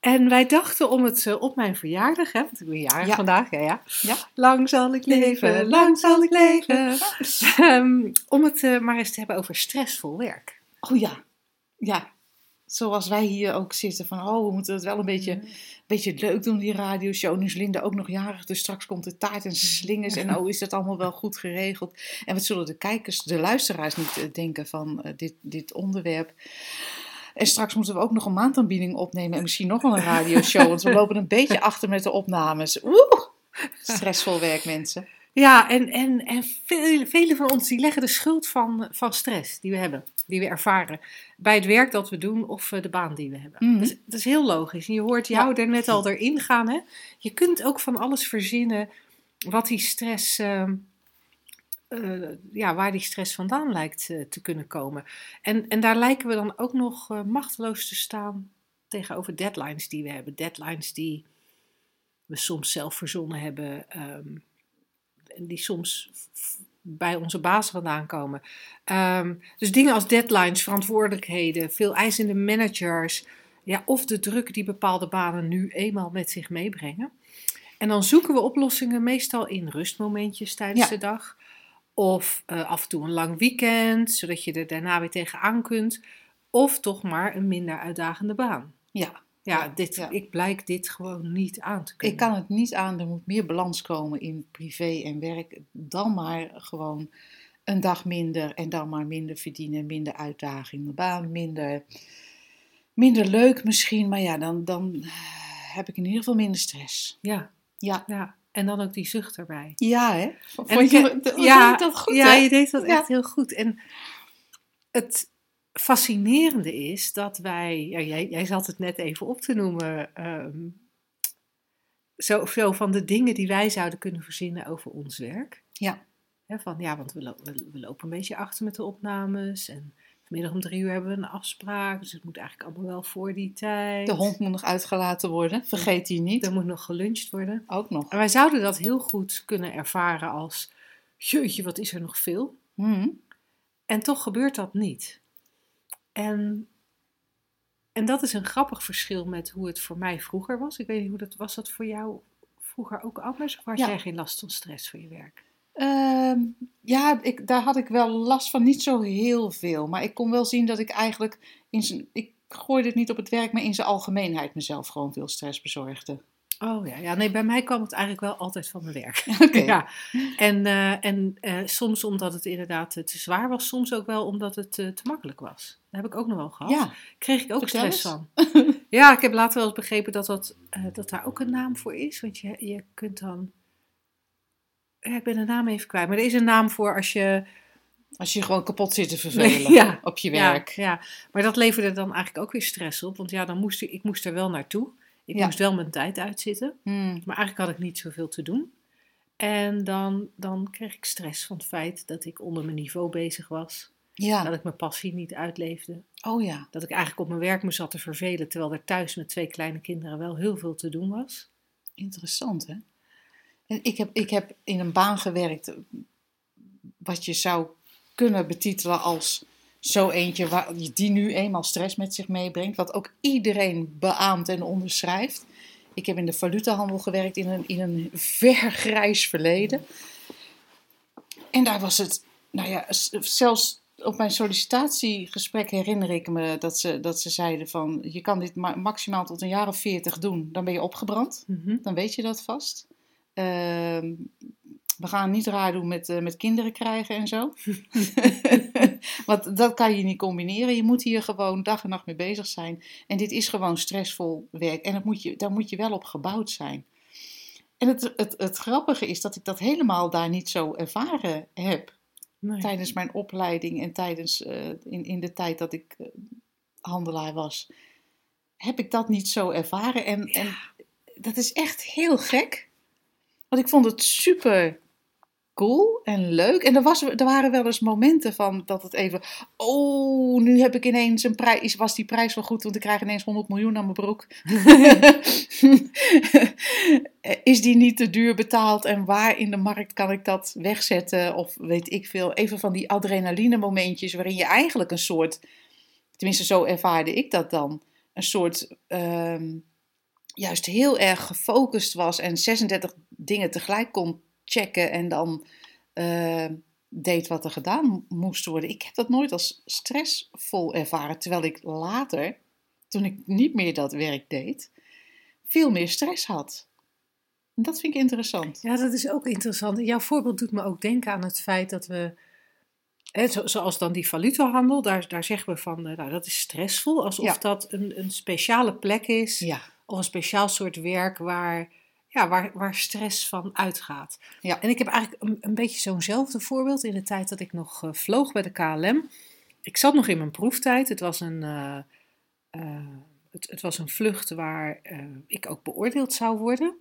En wij dachten om het eh, op mijn verjaardag, hè, want ik ben jarig Ja. vandaag, ja, ja. Ja. Lang zal ik leven, lang zal ik leven. Ehm, om het eh, maar eens te hebben over stressvol werk. Oh ja. Ja. Zoals wij hier ook zitten van, oh, we moeten het wel een beetje, een beetje leuk doen, die radioshow. Nu is Linda ook nog jarig, dus straks komt de taart en slingers. En oh, is dat allemaal wel goed geregeld? En wat zullen de kijkers, de luisteraars niet eh, denken van dit, dit onderwerp? En straks moeten we ook nog een maandaanbieding opnemen en misschien nog wel een radioshow. Want we lopen een beetje achter met de opnames. Oeh, stressvol werk, mensen. Ja, en, en, en vele, vele van ons die leggen de schuld van, van stress die we hebben, die we ervaren, bij het werk dat we doen of eh, de baan die we hebben. Mhm. dat, is, dat is heel logisch. En je hoort jou Ja. er net al erin gaan. Hè? Je kunt ook van alles verzinnen wat die stress, ehm, eh, ja, waar die stress vandaan lijkt eh, te kunnen komen. En, en daar lijken we dan ook nog eh, machteloos te staan tegenover deadlines die we hebben. Deadlines die we soms zelf verzonnen hebben. ehm, en die soms bij onze baas vandaan komen. Ehm, dus dingen als deadlines, verantwoordelijkheden, veel eisende managers. Ja, of de druk die bepaalde banen nu eenmaal met zich meebrengen. En dan zoeken we oplossingen meestal in rustmomentjes tijdens Ja. de dag. Of eh, af en toe een lang weekend, zodat je er daarna weer tegenaan kunt. Of toch maar een minder uitdagende baan. Ja, Ja, Ja, dit, ja. ik blijk dit gewoon niet aan te kunnen. Ik kan het niet aan, er moet meer balans komen in privé en werk. Dan maar gewoon een dag minder en dan maar minder verdienen, minder uitdaging, de baan minder, minder leuk misschien. Maar ja, dan, dan heb ik in ieder geval minder stress. Ja, Ja, ja. En dan ook die zucht erbij. ja hè? En Vond je, dat- ja, goed ja, hè? je deed dat Ja. echt heel goed. En het fascinerende is dat wij, ja, jij, jij zat het net even op te noemen, ehm, zo, zo van de dingen die wij zouden kunnen verzinnen over ons werk. Ja. Van, ja, want we, we lopen een beetje achter met de opnames en vanmiddag om drie uur hebben we een afspraak, dus het moet eigenlijk allemaal wel voor die tijd. De hond moet nog uitgelaten worden, vergeet die niet. Er moet nog geluncht worden. Ook nog. En wij zouden dat heel goed kunnen ervaren als, jeetje, wat is er nog veel. Hm. En toch gebeurt dat niet. En, en dat is een grappig verschil met hoe het voor mij vroeger was. Ik weet niet hoe dat was. Dat voor jou vroeger ook anders? Of had Ja. jij geen last van stress voor je werk? Ehm, ja, ik, daar had ik wel last van. Niet zo heel veel. Maar ik kon wel zien dat ik eigenlijk. In zijn, ik gooide het niet op het werk, maar in zijn algemeenheid mezelf gewoon veel stress bezorgde. Oh ja, ja, nee, bij mij kwam het eigenlijk wel altijd van mijn werk. Oké. Ja, en, eh, en eh, soms omdat het inderdaad eh, te zwaar was, soms ook wel omdat het te makkelijk was. Dat heb ik ook nog wel gehad. Ja, kreeg ik ook Vertel stress eens. van. ja, ik heb later wel eens begrepen dat, dat, dat daar ook een naam voor is. Want je, je kunt dan. Ja, ik ben de naam even kwijt. Maar er is een naam voor als je. als je gewoon kapot zit te vervelen Ja, op je Ja, werk. ja, maar dat leverde dan eigenlijk ook weer stress op. Want ja, dan moest ik, ik moest er wel naartoe. Ik Ja. moest wel mijn tijd uitzitten. Hmm, Maar eigenlijk had ik niet zoveel te doen. En dan, dan kreeg ik stress van het feit dat ik onder mijn niveau bezig was. Dat Ja, ik mijn passie niet uitleefde. oh ja. Dat ik eigenlijk op mijn werk me zat te vervelen, terwijl er thuis met twee kleine kinderen wel heel veel te doen was. Interessant hè. Ik heb, ik heb in een baan gewerkt wat je zou kunnen betitelen als zo eentje waar, die nu eenmaal stress met zich meebrengt. Wat ook iedereen beaamt en onderschrijft. Ik heb in de valutahandel gewerkt in een, in een ver grijs verleden. En daar was het, nou ja, zelfs op mijn sollicitatiegesprek herinner ik me dat ze, dat ze zeiden van... je kan dit ma- maximaal tot een jaar of veertig doen, dan ben je opgebrand. Dan weet je dat vast. Ehm, we gaan niet raar doen met, eh, met kinderen krijgen en zo. Want dat kan je niet combineren. Je moet hier gewoon dag en nacht mee bezig zijn. En dit is gewoon stressvol werk. En dat moet je, daar moet je wel op gebouwd zijn. En het, het, het grappige is dat ik dat helemaal daar niet zo ervaren heb. Nee. Tijdens mijn opleiding en tijdens, eh, in, in de tijd dat ik eh, handelaar was. Heb ik dat niet zo ervaren. En, en dat is echt heel gek. Want ik vond het super cool en leuk. En er, was, er waren wel eens momenten van dat het even. Oh, nu heb ik ineens een prijs. Was die prijs wel goed? Want ik krijg ineens 100 miljoen aan mijn broek. Is die niet te duur betaald? En waar in de markt kan ik dat wegzetten? Of weet ik veel. Even van die adrenaline momentjes waarin je eigenlijk een soort. Tenminste, zo ervaarde ik dat dan. Een soort. ehm, juist heel erg gefocust was en 36 dingen tegelijk kon checken en dan eh, deed wat er gedaan moest worden. Ik heb dat nooit als stressvol ervaren, terwijl ik later, toen ik niet meer dat werk deed, veel meer stress had. En dat vind ik interessant. Ja, dat is ook interessant. Jouw voorbeeld doet me ook denken aan het feit dat we, zoals dan die valutahandel, daar, daar zeggen we van, eh, nou dat is stressvol, alsof Ja. dat een, een speciale plek is, Ja, of een speciaal soort werk waar, ja, waar, waar stress van uitgaat. Ja. En ik heb eigenlijk een, een beetje zo'nzelfde voorbeeld in de tijd dat ik nog eh, vloog bij de KLM. Ik zat nog in mijn proeftijd. Het was een, eh, eh, het, het was een vlucht waar ik ook beoordeeld zou worden.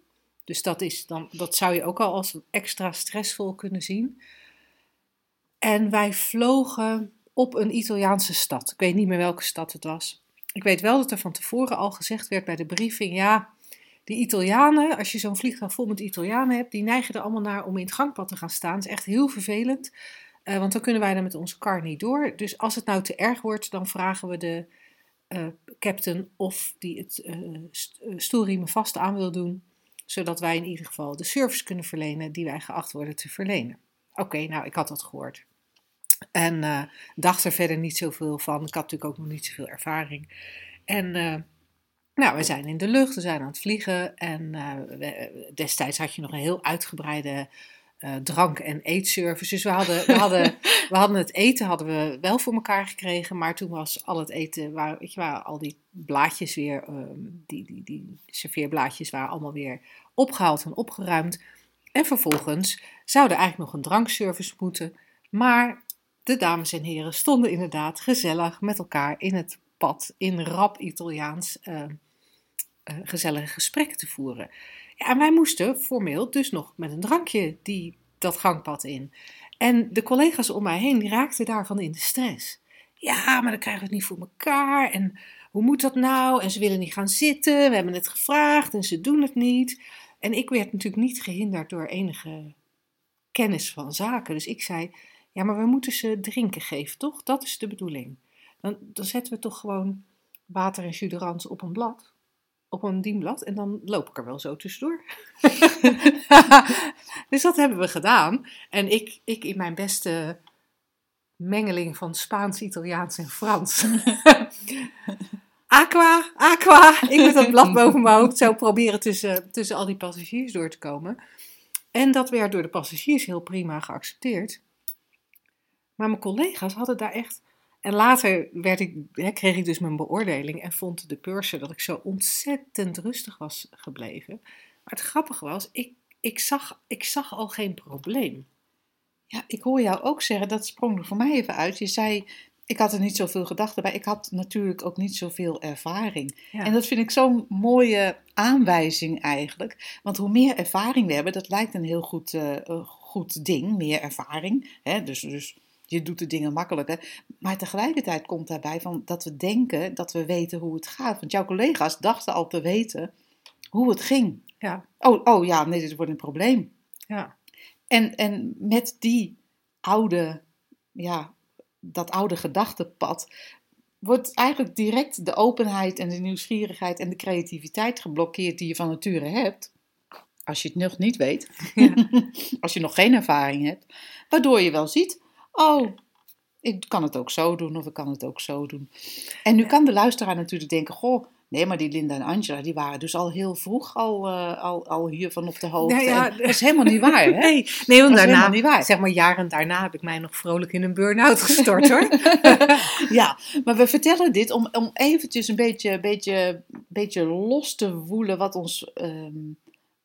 Dus dat, is dan, dat zou je ook al als extra stressvol kunnen zien. En wij vlogen op een Italiaanse stad. Ik weet niet meer welke stad het was. Ik weet wel dat er van tevoren al gezegd werd bij de briefing: ja, die Italianen, als je zo'n vliegtuig vol met Italianen hebt, die neigen er allemaal naar om in het gangpad te gaan staan. Dat is echt heel vervelend, eh, want dan kunnen wij er met onze car niet door. Dus als het nou te erg wordt, dan vragen we de eh, captain of die het stoelriemen vast aan wil doen, zodat wij in ieder geval de service kunnen verlenen die wij geacht worden te verlenen. Oké, nou, ik had dat gehoord. En eh, dacht er verder niet zoveel van. Ik had natuurlijk ook nog niet zoveel ervaring. En eh, nou, we zijn in de lucht, we zijn aan het vliegen. En eh, destijds had je nog een heel uitgebreide drank- en eetservice. Dus we hadden, we, hadden, we hadden het eten hadden we wel voor elkaar gekregen. Maar toen was al het eten, waar, weet je, al die blaadjes weer, ehm, die, die, die serveerblaadjes waren allemaal weer opgehaald en opgeruimd. En vervolgens zou er eigenlijk nog een drankservice moeten. Maar de dames en heren stonden inderdaad gezellig met elkaar in het pad in rap Italiaans eh, eh, gezellige gesprekken te voeren. Ja, en wij moesten formeel dus nog met een drankje die, dat gangpad in. En de collega's om mij heen die raakten daarvan in de stress. Ja, maar dan krijgen we het niet voor elkaar. En hoe moet dat nou? En ze willen niet gaan zitten. We hebben het gevraagd en ze doen het niet. En ik werd natuurlijk niet gehinderd door enige kennis van zaken. Dus ik zei, ja, maar we moeten ze drinken geven, toch? Dat is de bedoeling. Dan, dan zetten we toch gewoon water en jus op een blad, op een dienblad, en dan loop ik er wel zo tussendoor. dus dat hebben we gedaan. En ik, ik in mijn beste mengeling van Spaans, Italiaans en Frans. aqua, aqua. Ik met dat blad boven mijn hoofd zo proberen tussen, tussen al die passagiers door te komen. En dat werd door de passagiers heel prima geaccepteerd. Maar mijn collega's hadden daar echt. En later werd ik, hè, kreeg ik dus mijn beoordeling en vond de purser dat ik zo ontzettend rustig was gebleven. Maar het grappige was, ik, ik, zag, ik zag al geen probleem. Ja, ik hoor jou ook zeggen, dat sprong er voor mij even uit. Je zei, ik had er niet zoveel gedachten bij. Ik had natuurlijk ook niet zoveel ervaring. Ja. En dat vind ik zo'n mooie aanwijzing eigenlijk. Want hoe meer ervaring we hebben, dat lijkt een heel goed, eh, goed ding, meer ervaring. Hè? Dus, dus je doet de dingen makkelijker. Maar tegelijkertijd komt daarbij van dat we denken dat we weten hoe het gaat. Want jouw collega's dachten al te weten hoe het ging. Ja, Oh, oh ja, nee, dit wordt een probleem. ja. En, en met die oude, ja, dat oude gedachtenpad wordt eigenlijk direct de openheid en de nieuwsgierigheid en de creativiteit geblokkeerd die je van nature hebt. Als je het nog niet weet, Ja. als je nog geen ervaring hebt, waardoor je wel ziet, oh, ik kan het ook zo doen of ik kan het ook zo doen. En nu kan de luisteraar natuurlijk denken, goh, nee, maar die Linda en Angela, die waren dus al heel vroeg al, eh, al, al hiervan op de hoogte. Nou ja, En dat is helemaal niet waar, hè? Nee, nee want daarna, helemaal niet waar. zeg maar jaren daarna, heb ik mij nog vrolijk in een burn-out gestort hoor. Ja, maar we vertellen dit om, om eventjes een beetje, beetje, beetje los te woelen wat, ons, ehm,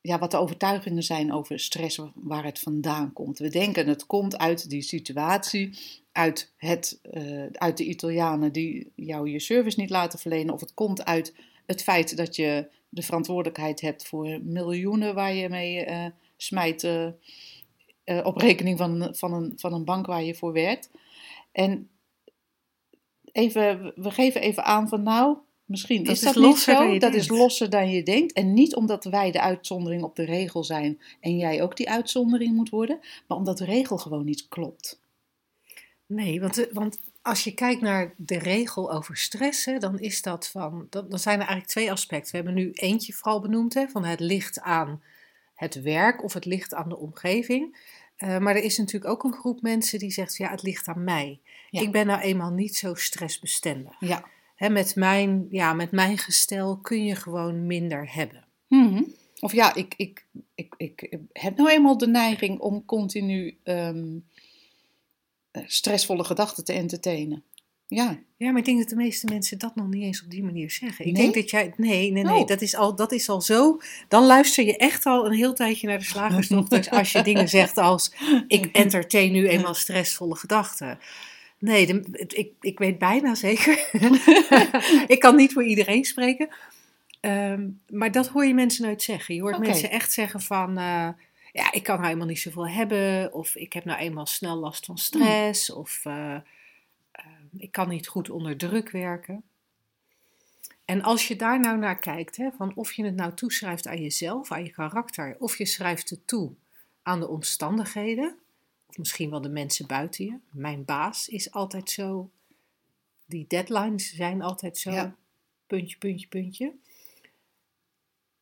ja, wat de overtuigingen zijn over stress, waar het vandaan komt. We denken het komt uit die situatie, uit, het, eh, uit de Italianen die jou je service niet laten verlenen, of het komt uit het feit dat je de verantwoordelijkheid hebt voor miljoenen waar je mee eh, smijt. eh, op rekening van, van, een, van een bank waar je voor werkt. En even, we geven even aan van nou, misschien Dat is is dat niet zo. Dat is losser dan je denkt. En niet omdat wij de uitzondering op de regel zijn en jij ook die uitzondering moet worden, maar omdat de regel gewoon niet klopt. Nee, want, de- want als je kijkt naar de regel over stress, hè, dan is dat van. Dan, dan zijn er eigenlijk twee aspecten. We hebben nu eentje vooral benoemd, hè, van het ligt aan het werk of het ligt aan de omgeving. Eh, maar er is natuurlijk ook een groep mensen die zegt: ja, het ligt aan mij. Ja. Ik ben nou eenmaal niet zo stressbestendig. Ja. Hè, met, mijn, ja, met mijn gestel kun je gewoon minder hebben. Mhm. Of ja, ik, ik, ik, ik heb nou eenmaal de neiging om continu ehm, eh, stressvolle gedachten te entertainen. Ja, Ja, maar ik denk dat de meeste mensen dat nog niet eens op die manier zeggen. Ik Nee? denk dat jij. Nee, nee, nee. Oh. Dat, is al, dat is al zo. Dan luister je echt al een heel tijdje naar de slagersdochters. als je dingen zegt als: Ik entertain nu eenmaal stressvolle gedachten. Nee, de- ik, ik weet bijna zeker. ik kan niet voor iedereen spreken. Ehm, maar dat hoor je mensen nooit zeggen. Je hoort mensen echt zeggen van... eh, ja, ik kan nou eenmaal niet zoveel hebben. Of ik heb nou eenmaal snel last van stress. Of eh, eh, ik kan niet goed onder druk werken. En als je daar nou naar kijkt, hè, van of je het nou toeschrijft aan jezelf, aan je karakter, of je schrijft het toe aan de omstandigheden, misschien wel de mensen buiten je. Mijn baas is altijd zo, die deadlines zijn altijd zo, Ja. puntje, puntje, puntje.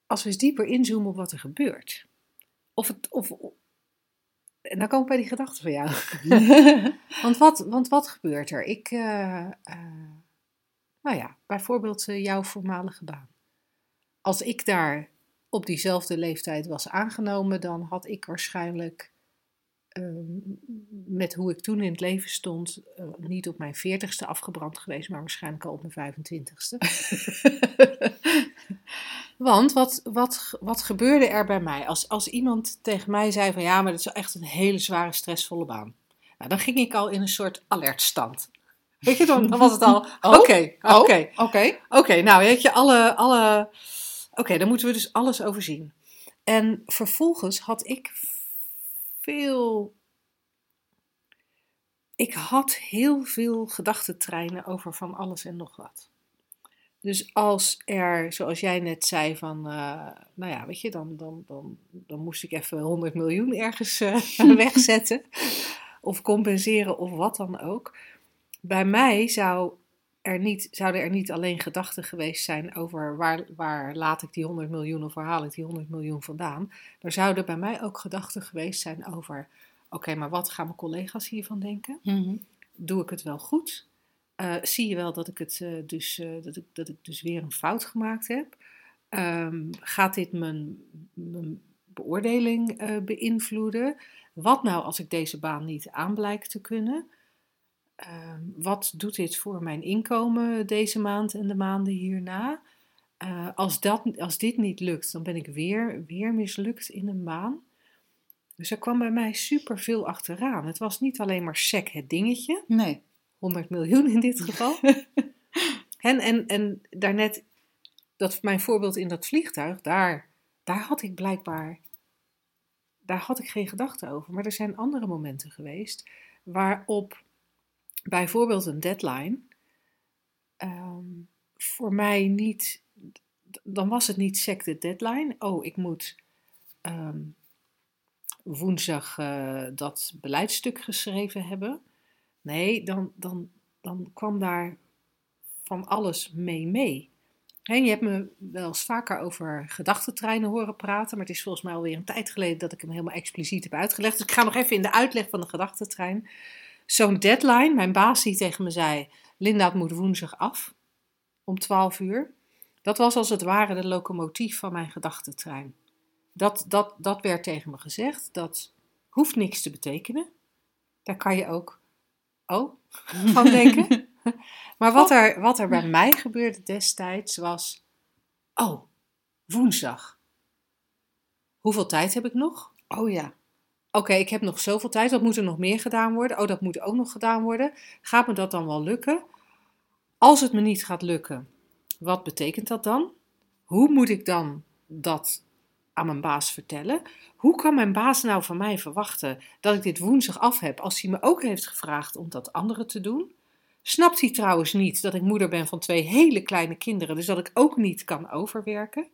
Als we eens dieper inzoomen op wat er gebeurt. Of het, of, en dan kom ik bij die gedachte van jou. Want wat, want wat gebeurt er? Ik, eh, eh, nou ja, bijvoorbeeld eh, jouw voormalige baan. Als ik daar op diezelfde leeftijd was aangenomen, dan had ik waarschijnlijk ehm, met hoe ik toen in het leven stond, eh, niet op mijn veertigste afgebrand geweest, maar waarschijnlijk al op mijn 25ste. Want wat, wat, wat gebeurde er bij mij? Als, als iemand tegen mij zei van ja, maar dat is echt een hele zware, stressvolle baan. Nou, dan ging ik al in een soort alertstand. Weet je, dan, dan was het al, Oh, oké, oh, oké, Oké. oké, nou weet je, alle, alle, oké, dan moeten we dus alles overzien. En vervolgens had ik veel, ik had heel veel gedachtentreinen over van alles en nog wat. Dus als er, zoals jij net zei, van, eh, nou ja, weet je, dan, dan, dan, dan moest ik even 100 miljoen ergens eh, wegzetten. Of compenseren of wat dan ook. Bij mij zou er niet, zouden er niet alleen gedachten geweest zijn over waar, waar laat ik die 100 miljoen of waar haal ik die 100 miljoen vandaan. Er zouden bij mij ook gedachten geweest zijn over, oké, maar wat gaan mijn collega's hiervan denken? Mhm. doe ik het wel goed? Eh, zie je wel dat ik, het, eh, dus, eh, dat, ik, dat ik dus weer een fout gemaakt heb? Ehm, gaat dit mijn, mijn beoordeling beïnvloeden? Wat nou als ik deze baan niet aan blijk te kunnen? Ehm, wat doet dit voor mijn inkomen deze maand en de maanden hierna? Eh, als, dat, als dit niet lukt, dan ben ik weer, weer mislukt in een baan. Dus er kwam bij mij superveel achteraan. Het was niet alleen maar sec het dingetje, Nee. 100 miljoen in dit geval. en, en, en daarnet, dat mijn voorbeeld in dat vliegtuig, daar, daar had ik blijkbaar, daar had ik geen gedachte over. Maar er zijn andere momenten geweest waarop bijvoorbeeld een deadline ehm, voor mij niet, dan was het niet sec de deadline. Oh, ik moet ehm, woensdag eh, dat beleidstuk geschreven hebben. Nee, dan, dan, dan kwam daar van alles mee mee. Hè, je hebt me wel eens vaker over gedachtentreinen horen praten, maar het is volgens mij alweer een tijd geleden dat ik hem helemaal expliciet heb uitgelegd. Dus ik ga nog even in de uitleg van de gedachtentrein. Zo'n deadline, mijn baas die tegen me zei, Linda, het moet woensdag af om 12 uur. Dat was als het ware de locomotief van mijn gedachtentrein. Dat, dat, dat werd tegen me gezegd. Dat hoeft niks te betekenen. Daar kan je ook oh van denken. Maar wat er, wat er bij mij gebeurde destijds was: oh, woensdag. Hoeveel tijd heb ik nog? Oh ja. Oké, ik heb nog zoveel tijd. Wat moet er nog meer gedaan worden? Oh, dat moet ook nog gedaan worden. Gaat me dat dan wel lukken? Als het me niet gaat lukken, wat betekent dat dan? Hoe moet ik dan dat aan mijn baas vertellen. Hoe kan mijn baas nou van mij verwachten dat ik dit woensdag af heb als hij me ook heeft gevraagd om dat anderen te doen? Snapt hij trouwens niet dat ik moeder ben van twee hele kleine kinderen, dus dat ik ook niet kan overwerken?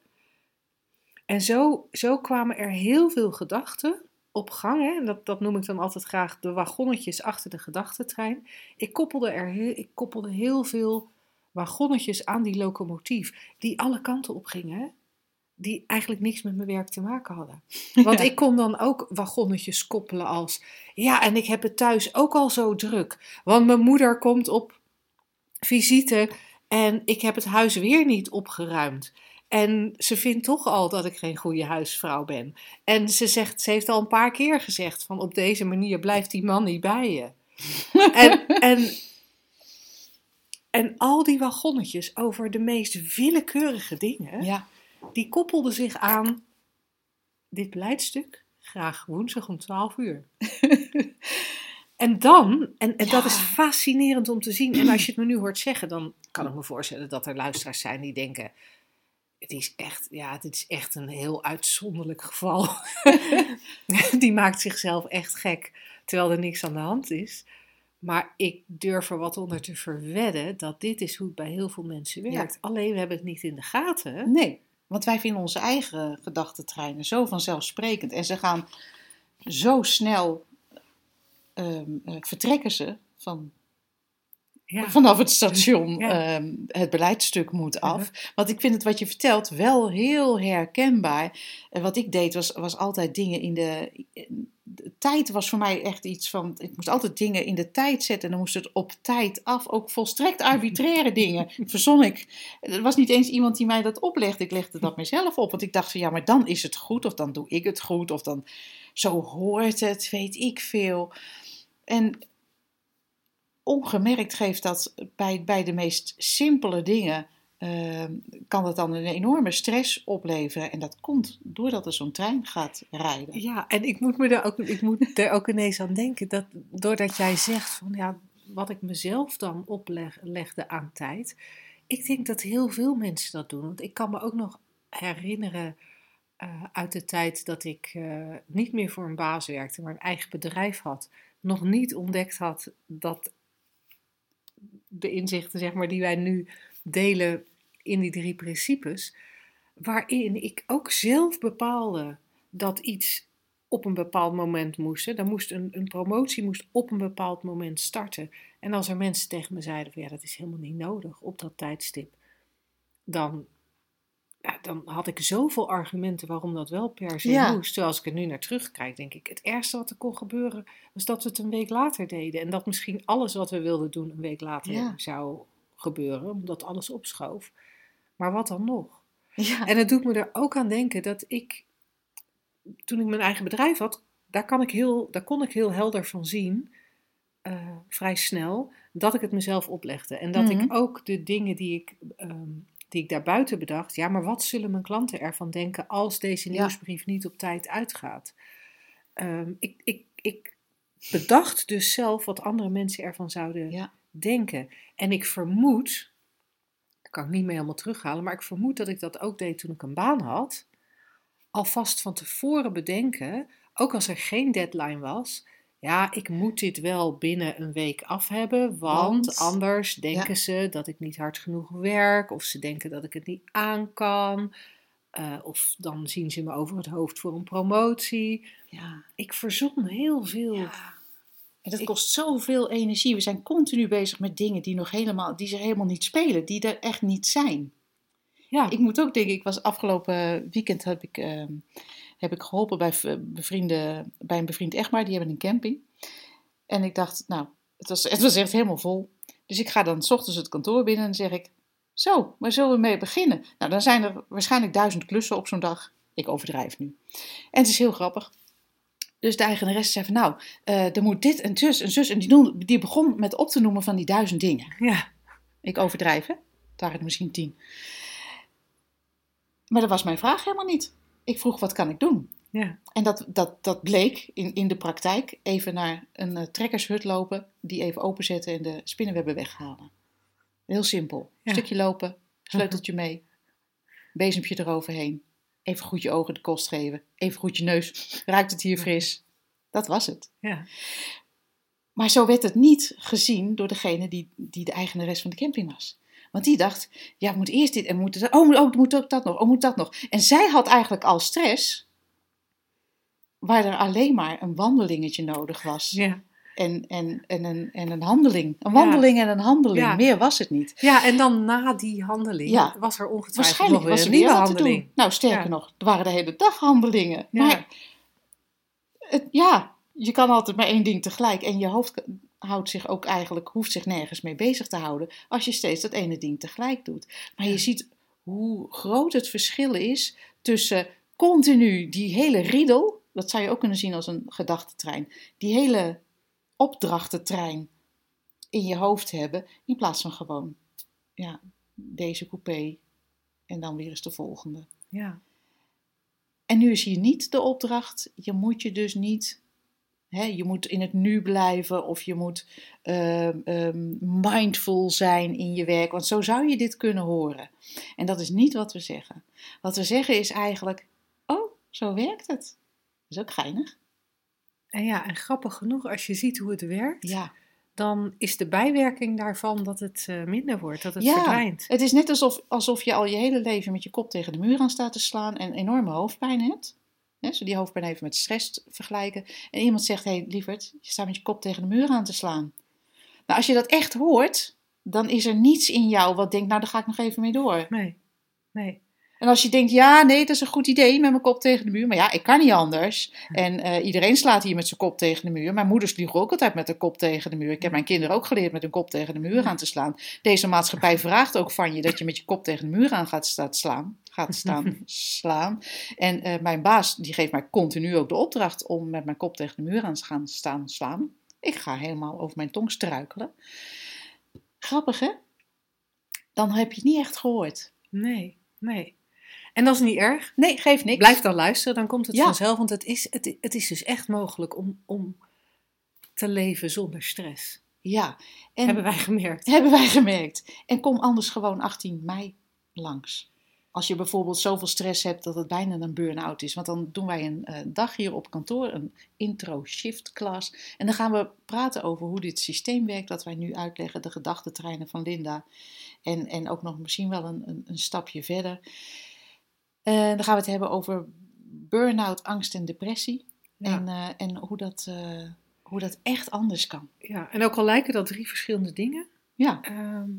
En zo, zo kwamen er heel veel gedachten op gang. Hè? En dat, dat noem ik dan altijd graag de wagonnetjes achter de gedachtentrein. Ik koppelde, er heel, ik koppelde heel veel wagonnetjes aan die locomotief, die alle kanten op gingen. Hè? Die eigenlijk niks met mijn werk te maken hadden. Want Ja. ik kon dan ook wagonnetjes koppelen als. Ja, en ik heb het thuis ook al zo druk. Want mijn moeder komt op visite en ik heb het huis weer niet opgeruimd. En ze vindt toch al dat ik geen goede huisvrouw ben. En ze, zegt, ze heeft al een paar keer gezegd: van op deze manier blijft die man niet bij je. en, en, en al die wagonnetjes over de meest willekeurige dingen, Ja, die koppelden zich aan dit beleidstuk. Graag woensdag om 12 uur. en dan, en, en dat is fascinerend om te zien. En als je het me nu hoort zeggen, dan kan ik me voorstellen dat er luisteraars zijn die denken. Het is echt, ja, dit is echt een heel uitzonderlijk geval. die maakt zichzelf echt gek, terwijl er niks aan de hand is. Maar ik durf er wat onder te verwedden dat dit is hoe het bij heel veel mensen werkt. Alleen we hebben het niet in de gaten. nee. Want wij vinden onze eigen gedachtentreinen zo vanzelfsprekend. En ze gaan zo snel, ehm, eh, vertrekken ze van Ja. vanaf het station Ja. ehm, het beleidstuk moet af. Want ik vind het wat je vertelt wel heel herkenbaar. En wat ik deed was, was altijd dingen in de, de tijd was voor mij echt iets van. Ik moest altijd dingen in de tijd zetten en dan moest het op tijd af. Ook volstrekt arbitraire dingen verzon ik. Er was niet eens iemand die mij dat oplegde. Ik legde dat mezelf op. Want ik dacht van ja, maar dan is het goed. Of dan doe ik het goed. Of dan zo hoort het, weet ik veel. En ongemerkt geeft dat bij, bij de meest simpele dingen. ehm, kan dat dan een enorme stress opleveren. En dat komt doordat er zo'n trein gaat rijden. Ja, en ik moet, me er ook, ik moet er ook ineens aan denken dat doordat jij zegt van ja, wat ik mezelf dan oplegde aan tijd. Ik denk dat heel veel mensen dat doen. Want ik kan me ook nog herinneren eh, uit de tijd dat ik eh, niet meer voor een baas werkte, maar een eigen bedrijf had. Nog niet ontdekt had dat de inzichten zeg maar, die wij nu delen in die drie principes, waarin ik ook zelf bepaalde dat iets op een bepaald moment moest. Dan moest een, een promotie moest op een bepaald moment starten. En als er mensen tegen me zeiden van ja, dat is helemaal niet nodig op dat tijdstip, dan, ja, dan had ik zoveel argumenten waarom dat wel per se Ja. moest. Terwijl als ik er nu naar terugkijk, denk ik, het ergste wat er kon gebeuren, was dat we het een week later deden. En dat misschien alles wat we wilden doen een week later Ja. zou gebeuren, omdat alles opschoof. Maar wat dan nog? Ja, En het doet me er ook aan denken dat ik, toen ik mijn eigen bedrijf had, daar, kan ik heel, daar kon ik heel helder van zien, eh, vrij snel, dat ik het mezelf oplegde. En dat Mhm. ik ook de dingen die ik, ehm, die ik daarbuiten bedacht, ja, maar wat zullen mijn klanten ervan denken als deze Ja. nieuwsbrief niet op tijd uitgaat? Ehm, ik, ik, ik bedacht dus zelf wat andere mensen ervan zouden Ja. denken. En ik vermoed, daar kan ik niet meer helemaal terughalen, maar ik vermoed dat ik dat ook deed toen ik een baan had. Alvast van tevoren bedenken, ook als er geen deadline was. Ja, ik moet dit wel binnen een week af hebben, want, Want- anders denken Ja. ze dat ik niet hard genoeg werk, of ze denken dat ik het niet aan kan, eh, of dan zien ze me over het hoofd voor een promotie. ja. Ik verzon heel veel. Ja. En dat Ik- kost zoveel energie. We zijn continu bezig met dingen die nog helemaal, die zich helemaal niet spelen, die er echt niet zijn. Ja, Ik moet ook denken, ik was afgelopen weekend heb ik, ehm, heb ik geholpen bij, bevrienden, bij een bevriend echtpaar, die hebben een camping. En ik dacht, nou, het was, het was echt helemaal vol. Dus ik ga dan 's ochtends het kantoor binnen en zeg ik, zo, waar zullen we mee beginnen? Nou, dan zijn er waarschijnlijk duizend klussen op zo'n dag. Ik overdrijf nu. En het is heel grappig. Dus de eigenaresse zei van, nou, eh, er moet dit en zus en zus. En die, noemde- die begon met op te noemen van die duizend dingen. ja, Ik overdrijf, hè? Het waren er misschien tien. Maar dat was mijn vraag helemaal niet. Ik vroeg, wat kan ik doen? ja. En dat, dat, dat bleek in, in de praktijk even naar een eh, trekkershut lopen, die even openzetten en de spinnenwebben weghalen. Heel simpel. Ja. Stukje lopen, sleuteltje mee, bezempje eroverheen Even goed je ogen de kost geven. Even goed je neus. Ruikt het hier fris? Dat was het. Ja. Maar zo werd het niet gezien door degene die, die de eigenares van de camping was. Want die dacht, ja, moet eerst dit en moet dat. Oh, moet- oh, moet ook dat nog. Oh, moet dat nog. En zij had eigenlijk al stress, waar er alleen maar een wandelingetje nodig was. Ja. En, en, en, een, en een handeling. Een wandeling en een handeling. Ja. Meer was het niet. ja, en dan na die handeling was er ongetwijfeld Waarschijnlijk nog was weer er een nieuwe handeling. doen. Nou, sterker nog, er waren de hele dag handelingen. Ja. Maar het, ja, je kan altijd maar één ding tegelijk. En je hoofd houdt zich ook eigenlijk, hoeft zich nergens mee bezig te houden. Als je steeds dat ene ding tegelijk doet. Maar je ziet hoe groot het verschil is tussen continu die hele riedel. Dat zou je ook kunnen zien als een gedachtentrein. Die hele opdrachtentrein in je hoofd hebben. In plaats van gewoon, ja, deze coupé. En dan weer eens de volgende. Ja. En nu is hier niet de opdracht, je moet je dus niet, je moet in het nu blijven of je moet ehm, ehm, mindful zijn in je werk, want zo zou je dit kunnen horen. En dat is niet wat we zeggen. Wat we zeggen is eigenlijk, oh, zo werkt het. Dat is ook geinig. En ja, en grappig genoeg, als je ziet hoe het werkt, Ja. dan is de bijwerking daarvan dat het eh, minder wordt, dat het Ja, verdwijnt. Het is net alsof, alsof je al je hele leven met je kop tegen de muur aan staat te slaan en enorme hoofdpijn hebt. Hè, zo die hoofdpijn even met stress vergelijken. En iemand zegt, hé hey, lieverd, je staat met je kop tegen de muur aan te slaan. Nou, als je dat echt hoort, dan is er niets in jou wat denkt, nou daar ga ik nog even mee door. Nee, nee. En als je denkt, ja, nee, dat is een goed idee met mijn kop tegen de muur. Maar ja, ik kan niet anders. En eh, iedereen slaat hier met zijn kop tegen de muur. Mijn moeder sloeg ook altijd met de kop tegen de muur. Ik heb mijn kinderen ook geleerd met hun kop tegen de muur aan te slaan. Deze maatschappij vraagt ook van je dat je met je kop tegen de muur aan gaat staan slaan. Gaat staan slaan. En eh, mijn baas die geeft mij continu ook de opdracht om met mijn kop tegen de muur aan te gaan staan slaan. Ik ga helemaal over mijn tong struikelen. Grappig hè? Dan heb je het niet echt gehoord. Nee, nee. En dat is niet erg. Nee, geeft niks. Blijf dan luisteren, dan komt het Ja. vanzelf. Want het is, het, het is dus echt mogelijk om, om te leven zonder stress. Ja, en Hebben wij gemerkt. hebben wij gemerkt. En kom anders gewoon 18 mei langs. Als je bijvoorbeeld zoveel stress hebt dat het bijna een burn-out is. Want dan doen wij een eh, dag hier op kantoor, een intro shift class. En dan gaan we praten over hoe dit systeem werkt, dat wij nu uitleggen, de gedachtentreinen van Linda. En, en ook nog misschien wel een, een, een stapje verder. Eh, dan gaan we het hebben over burn-out, angst en depressie. Ja. En, eh, en hoe, dat, hoe dat echt anders kan. Ja, en ook al lijken dat drie verschillende dingen, Ja, ehm,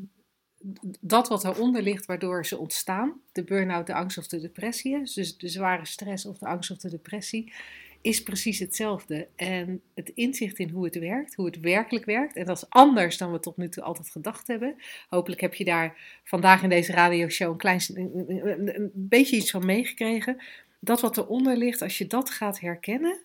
dat wat eronder ligt waardoor ze ontstaan, de burn-out, de angst of de depressie, dus de zware stress of de angst of de depressie, is precies hetzelfde. En het inzicht in hoe het werkt, hoe het werkelijk werkt, en dat is anders dan we tot nu toe altijd gedacht hebben. Hopelijk heb je daar vandaag in deze radioshow een, klein, beetje iets van meegekregen. Dat wat eronder ligt, als je dat gaat herkennen,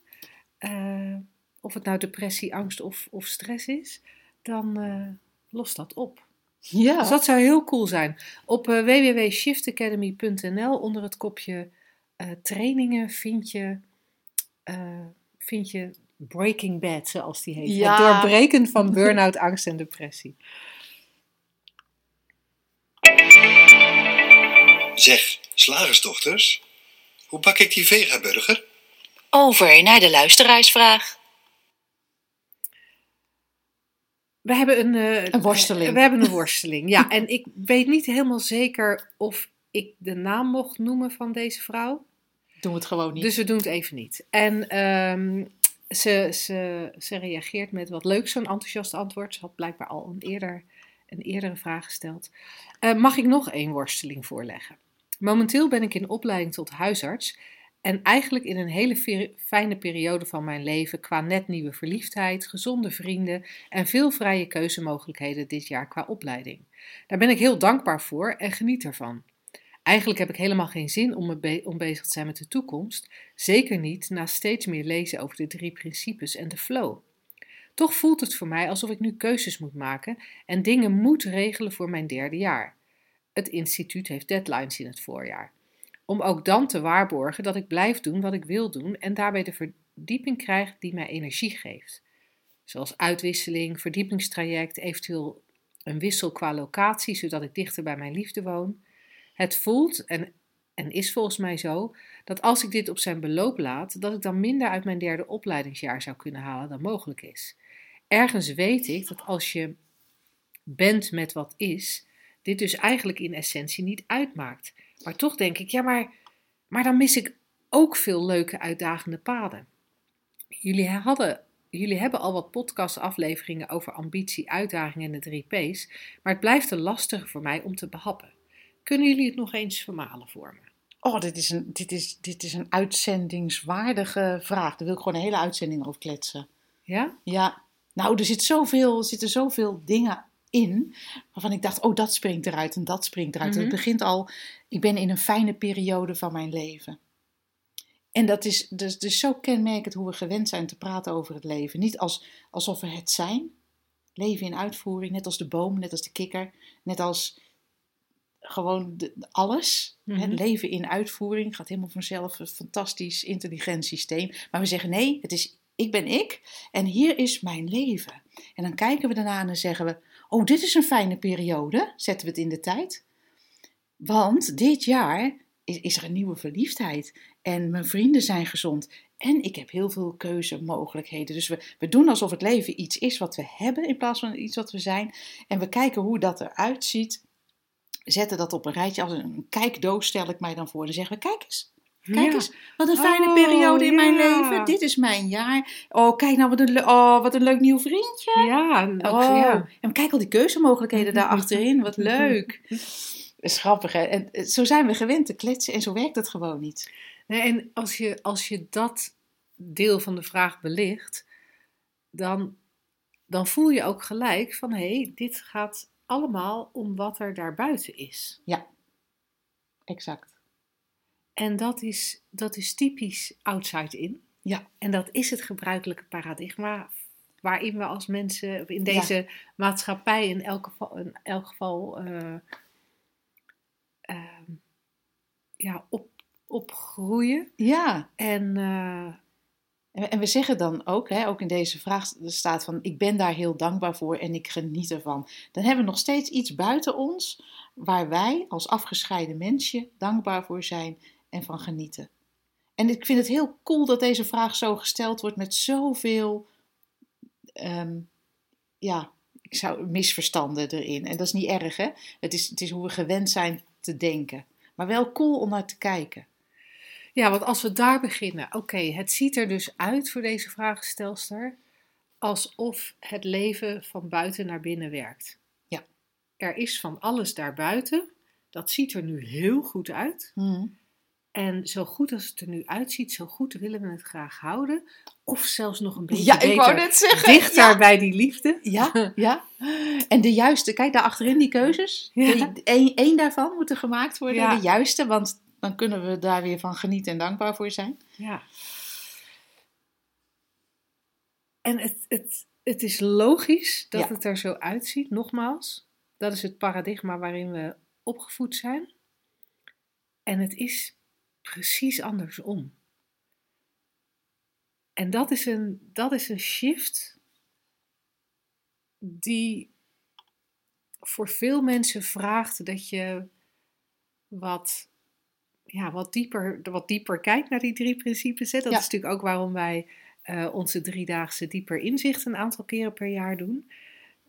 eh, of het nou depressie, angst of, of stress is, dan eh, lost dat op. ja. Dus dat zou heel cool zijn. Op eh, www.shiftacademy.nl onder het kopje eh, trainingen vind je, eh, vind je Breaking Bad, zoals die heet. Ja. Het doorbreken van burn-out, angst en depressie. Zeg, slagersdochters, hoe bak ik die vegaburger? Over naar de luisteraarsvraag. We hebben een, eh, Een worsteling. We hebben een worsteling, ja. En ik weet niet helemaal zeker of ik de naam mocht noemen van deze vrouw. Doen we het gewoon niet. Dus we doen het even niet. En ehm, ze, ze, ze reageert met wat leuk, zo'n enthousiast antwoord. Ze had blijkbaar al een, eerder, een eerdere vraag gesteld. Eh, mag ik nog één worsteling voorleggen? Momenteel ben ik in opleiding tot huisarts. En eigenlijk in een hele fijne periode van mijn leven qua net nieuwe verliefdheid, gezonde vrienden en veel vrije keuzemogelijkheden dit jaar qua opleiding. Daar ben ik heel dankbaar voor en geniet ervan. Eigenlijk heb ik helemaal geen zin om, me be- om bezig te zijn met de toekomst, zeker niet na steeds meer lezen over de drie principes en de flow. Toch voelt het voor mij alsof ik nu keuzes moet maken en dingen moet regelen voor mijn derde jaar. Het instituut heeft deadlines in het voorjaar. Om ook dan te waarborgen dat ik blijf doen wat ik wil doen en daarbij de verdieping krijg die mij energie geeft. Zoals uitwisseling, verdiepingstraject, eventueel een wissel qua locatie zodat ik dichter bij mijn liefde woon. Het voelt en en is volgens mij zo, dat als ik dit op zijn beloop laat, dat ik dan minder uit mijn derde opleidingsjaar zou kunnen halen dan mogelijk is. Ergens weet ik dat als je bent met wat is, dit dus eigenlijk in essentie niet uitmaakt. Maar toch denk ik, ja, maar, maar dan mis ik ook veel leuke uitdagende paden. Jullie, hadden, jullie hebben al wat podcastafleveringen over ambitie, uitdaging en de drie P's, maar het blijft te lastig voor mij om te behappen. Kunnen jullie het nog eens vermalen voor me? Oh, dit is een, dit is, dit is een uitzendingswaardige vraag. Daar wil ik gewoon een hele uitzending over kletsen. Ja? Ja, nou, er, zit zoveel, er zitten zoveel dingen in waarvan ik dacht, oh, dat springt eruit en dat springt eruit. Mhm. Het begint al, ik ben in een fijne periode van mijn leven. En dat is dus, dus zo kenmerkend hoe we gewend zijn te praten over het leven. Niet als, alsof we het zijn. Leven in uitvoering, net als de boom, net als de kikker, net als gewoon de, alles. Mhm. Leven in uitvoering gaat helemaal vanzelf, een fantastisch, intelligent systeem. Maar we zeggen nee, het is ik ben ik en hier is mijn leven. En dan kijken we daarna en dan zeggen we, oh dit is een fijne periode, zetten we het in de tijd. Want dit jaar is, er een nieuwe verliefdheid en mijn vrienden zijn gezond en ik heb heel veel keuzemogelijkheden. Dus we, we doen alsof het leven iets is wat we hebben in plaats van iets wat we zijn. En we kijken hoe dat eruit ziet. Zetten dat op een rijtje. Als een kijkdoos stel ik mij dan voor. Dan zeggen we, kijk eens. Kijk Ja. eens, wat een fijne Oh, periode in mijn ja. leven. Dit is mijn jaar. Oh, kijk nou, wat een, oh, wat een leuk nieuw vriendje. Ja, ook, Oh, ja. en kijk al die keuzemogelijkheden daar achterin. Wat leuk. Dat is grappig, hè? En eh, zo zijn we gewend te kletsen en zo werkt het gewoon niet. Nee, en als je, als je dat deel van de vraag belicht, dan, dan voel je ook gelijk van hé, hey, dit gaat allemaal om wat er daarbuiten is. Exact. En dat is, dat is typisch outside in. Ja. En dat is het gebruikelijke paradigma waarin we als mensen in deze maatschappij in elk geval, in elk geval eh, ehm, ja, op, opgroeien. Ja, En eh, En we- en we zeggen dan ook, hè, ook in deze vraag staat van ik ben daar heel dankbaar voor en ik geniet ervan. Dan hebben we nog steeds iets buiten ons waar wij als afgescheiden mensje dankbaar voor zijn en van genieten. En ik vind het heel cool dat deze vraag zo gesteld wordt met zoveel, ehm, ja, ik zou misverstanden erin. En dat is niet erg, hè? Het is, het is hoe we gewend zijn te denken. Maar wel cool om naar te kijken. Ja, want als we daar beginnen. Oké, het ziet er dus uit voor deze vraagstelster alsof het leven van buiten naar binnen werkt. Ja. Er is van alles daarbuiten. Dat ziet er nu heel goed uit. En zo goed als het er nu uitziet, zo goed willen we het graag houden. Of zelfs nog een beetje Ja, ik wou net zeggen. dichter Ja. bij die liefde. Ja, ja. En de juiste, kijk daar achterin die keuzes. Ja. Eén daarvan moet er gemaakt worden, Ja. de juiste, want dan kunnen we daar weer van genieten en dankbaar voor zijn. Ja. En het, het, het is logisch dat het er zo uitziet, nogmaals. Dat is het paradigma waarin we opgevoed zijn. En het is precies andersom. En dat is een, dat is een shift die voor veel mensen vraagt dat je wat, ja, wat, dieper, wat dieper kijkt naar die drie principes. Hè. Dat Ja. is natuurlijk ook waarom wij eh, onze driedaagse dieper inzicht een aantal keren per jaar doen.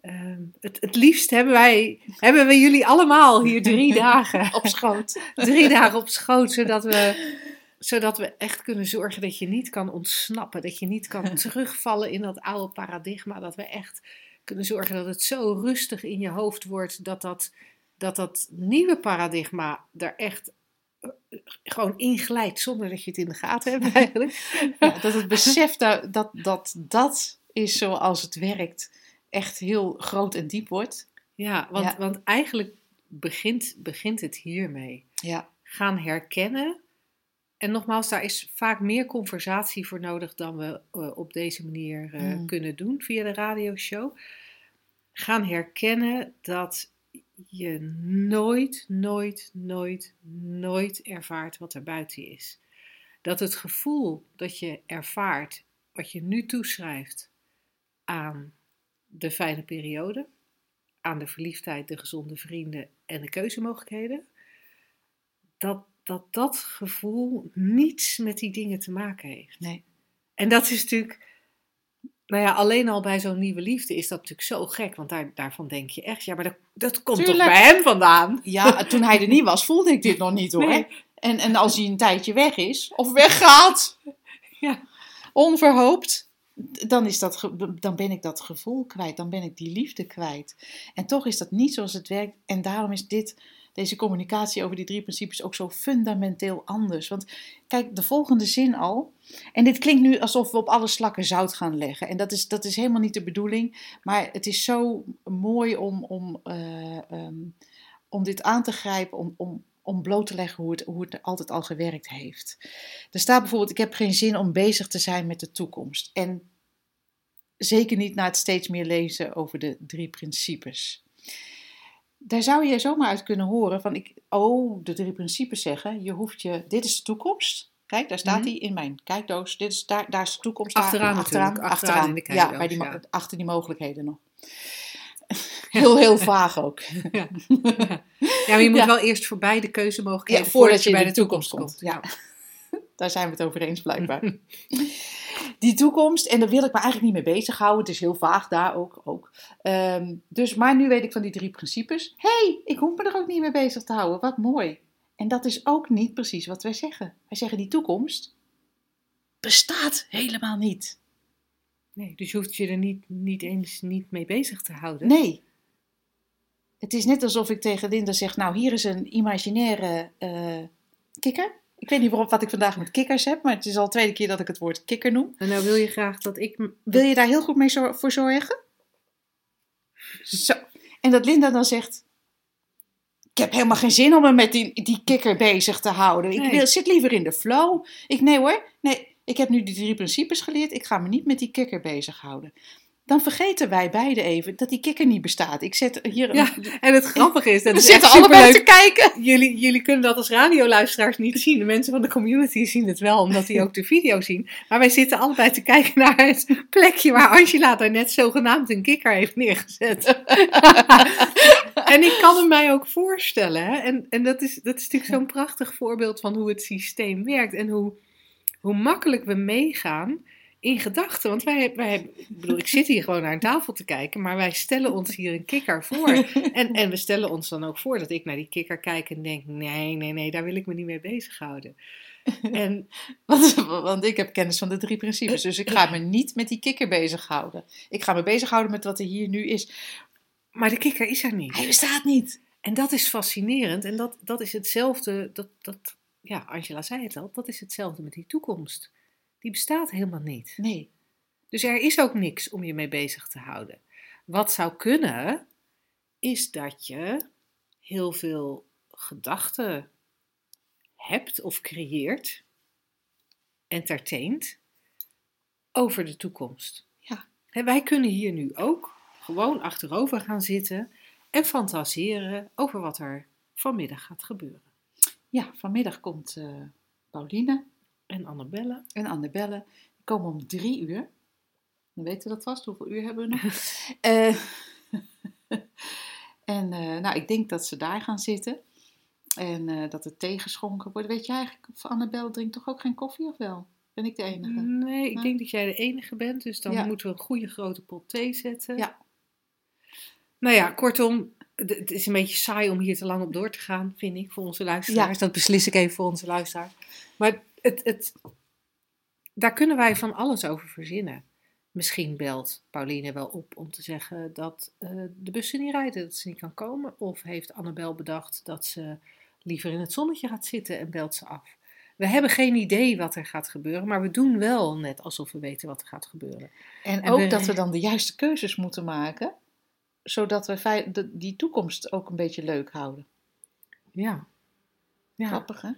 Ehm, het, het liefst hebben wij, hebben we jullie allemaal hier drie dagen Op schoot. drie dagen op schoot, zodat we, zodat we echt kunnen zorgen dat je niet kan ontsnappen, dat je niet kan terugvallen in dat oude paradigma, dat we echt kunnen zorgen dat het zo rustig in je hoofd wordt, dat dat, dat, dat nieuwe paradigma er echt eh, gewoon inglijdt zonder dat je het in de gaten hebt eigenlijk. Ja, dat het besef dat, dat dat dat is zoals het werkt, echt heel groot en diep wordt. Ja, want, Ja. want eigenlijk begint, begint het hiermee. Ja, gaan herkennen. En nogmaals, daar is vaak meer conversatie voor nodig dan we eh, op deze manier eh, Mm. kunnen doen via de radioshow. Gaan herkennen dat je nooit, nooit, nooit, nooit ervaart wat er buiten is. Dat het gevoel dat je ervaart, wat je nu toeschrijft aan de fijne periode, aan de verliefdheid, de gezonde vrienden en de keuzemogelijkheden, dat, dat dat gevoel niets met die dingen te maken heeft. Nee. En dat is natuurlijk, nou ja, alleen al bij zo'n nieuwe liefde is dat natuurlijk zo gek. Want daar, daarvan denk je echt, ja, maar dat, dat komt Tuurlijk. toch bij hem vandaan? Ja, toen hij er niet was, voelde ik dit nog niet hoor. Nee. En, en als hij een tijdje weg is, of weggaat, Ja. onverhoopt, dan, is dat, dan ben ik dat gevoel kwijt. Dan ben ik die liefde kwijt. En toch is dat niet zoals het werkt. En daarom is dit, deze communicatie over die drie principes ook zo fundamenteel anders. Want kijk, de volgende zin al. En dit klinkt nu alsof we op alle slakken zout gaan leggen. En dat is, dat is helemaal niet de bedoeling. Maar het is zo mooi om, om, eh, ehm, om dit aan te grijpen, om, om, om bloot te leggen hoe het, hoe het altijd al gewerkt heeft. Er staat bijvoorbeeld: Ik heb geen zin om bezig te zijn met de toekomst. En zeker niet na het steeds meer lezen over de drie principes. Daar zou je zomaar uit kunnen horen van: ik, Oh, de drie principes zeggen: je hoeft je, dit is de toekomst. Kijk, daar staat Mhm. hij in mijn kijkdoos. Dit is, daar, daar is de toekomst. daar- Achteraan achteraan in de Ja, bij die, ja. achter die mogelijkheden nog. Heel, heel vaag ook. Ja, maar je moet Ja. wel eerst voorbij de keuzemogelijkheden Ja, voordat je in de toekomst komt. komt. Ja. Daar zijn we het over eens blijkbaar. Die toekomst, en daar wil ik me eigenlijk niet mee bezighouden. Het is heel vaag daar ook. ook. Ehm, dus, maar nu weet ik van die drie principes. Hé, hey, ik hoef me er ook niet mee bezig te houden. Wat mooi. En dat is ook niet precies wat wij zeggen. Wij zeggen die toekomst bestaat helemaal niet. Nee, dus je hoeft je er niet, niet eens niet mee bezig te houden. Nee. Het is net alsof ik tegen Linda zeg, nou hier is een imaginaire eh, kikker. Ik weet niet waarom, wat ik vandaag met kikkers heb, maar het is al de tweede keer dat ik het woord kikker noem. En nou wil je graag dat ik... Wil je daar heel goed mee zor- voor zorgen? Zo. En dat Linda dan zegt, ik heb helemaal geen zin om me met die, die kikker bezig te houden. Ik Nee. wil, zit liever in de flow. Ik, nee hoor, nee, ik heb nu die drie principes geleerd. Ik ga me niet met die kikker bezighouden. Dan vergeten wij beiden even dat die kikker niet bestaat. Ik zet hier een, Ja, en het grappige is, dat we is zitten allebei te kijken. Jullie, jullie kunnen dat als radioluisteraars niet zien. De mensen van de community zien het wel, omdat die ook de video zien. Maar wij zitten allebei te kijken naar het plekje waar Angela daarnet zogenaamd een kikker heeft neergezet. en ik kan hem mij ook voorstellen. Hè? En, en dat, is, dat is natuurlijk zo'n prachtig voorbeeld van hoe het systeem werkt. En hoe, hoe makkelijk we meegaan in gedachten. Want wij, wij, ik bedoel, ik zit hier gewoon naar een tafel te kijken, maar wij stellen ons hier een kikker voor. En, en we stellen ons dan ook voor dat ik naar die kikker kijk en denk: nee, nee, nee, daar wil ik me niet mee bezighouden. En Want, want ik heb kennis van de drie principes. Dus ik ga me niet met die kikker bezighouden. Ik ga me bezighouden met wat er hier nu is. Maar de kikker is er niet. Hij bestaat niet. En dat is fascinerend. En dat, dat is hetzelfde. Dat, dat, ja, Angela zei het al. Dat is hetzelfde met die toekomst. Die bestaat helemaal niet. Nee. Dus er is ook niks om je mee bezig te houden. Wat zou kunnen, is dat je heel veel gedachten hebt of creëert, entertaint, over de toekomst. Ja. Wij kunnen hier nu ook gewoon achterover gaan zitten en fantaseren over wat er vanmiddag gaat gebeuren. Ja, vanmiddag komt eh, Pauline En Annabelle, en Annabelle. Die komen om drie uur. Dan weten we dat vast. Hoeveel uur hebben we nog? Eh, en eh, nou, ik denk dat ze daar gaan zitten. En eh, dat er thee geschonken wordt. Weet je eigenlijk of Annabelle drinkt toch ook geen koffie of wel? Ben ik de enige? Nee, ik Ja. denk dat jij de enige bent, dus dan Ja. moeten we een goede grote pot thee zetten. Ja. Nou ja, kortom, het is een beetje saai om hier te lang op door te gaan, vind ik, voor onze luisteraars. Dat beslis ik even voor onze luisteraars. Maar het, het, daar kunnen wij van alles over verzinnen. Misschien belt Pauline wel op om te zeggen dat eh, de bussen niet rijden, dat ze niet kan komen. Of heeft Annabel bedacht dat ze liever in het zonnetje gaat zitten en belt ze af. We hebben geen idee wat er gaat gebeuren, maar we doen wel net alsof we weten wat er gaat gebeuren. En, En ook we- dat we dan de juiste keuzes moeten maken. Zodat we die toekomst ook een beetje leuk houden. Ja. ja. Grappig hè?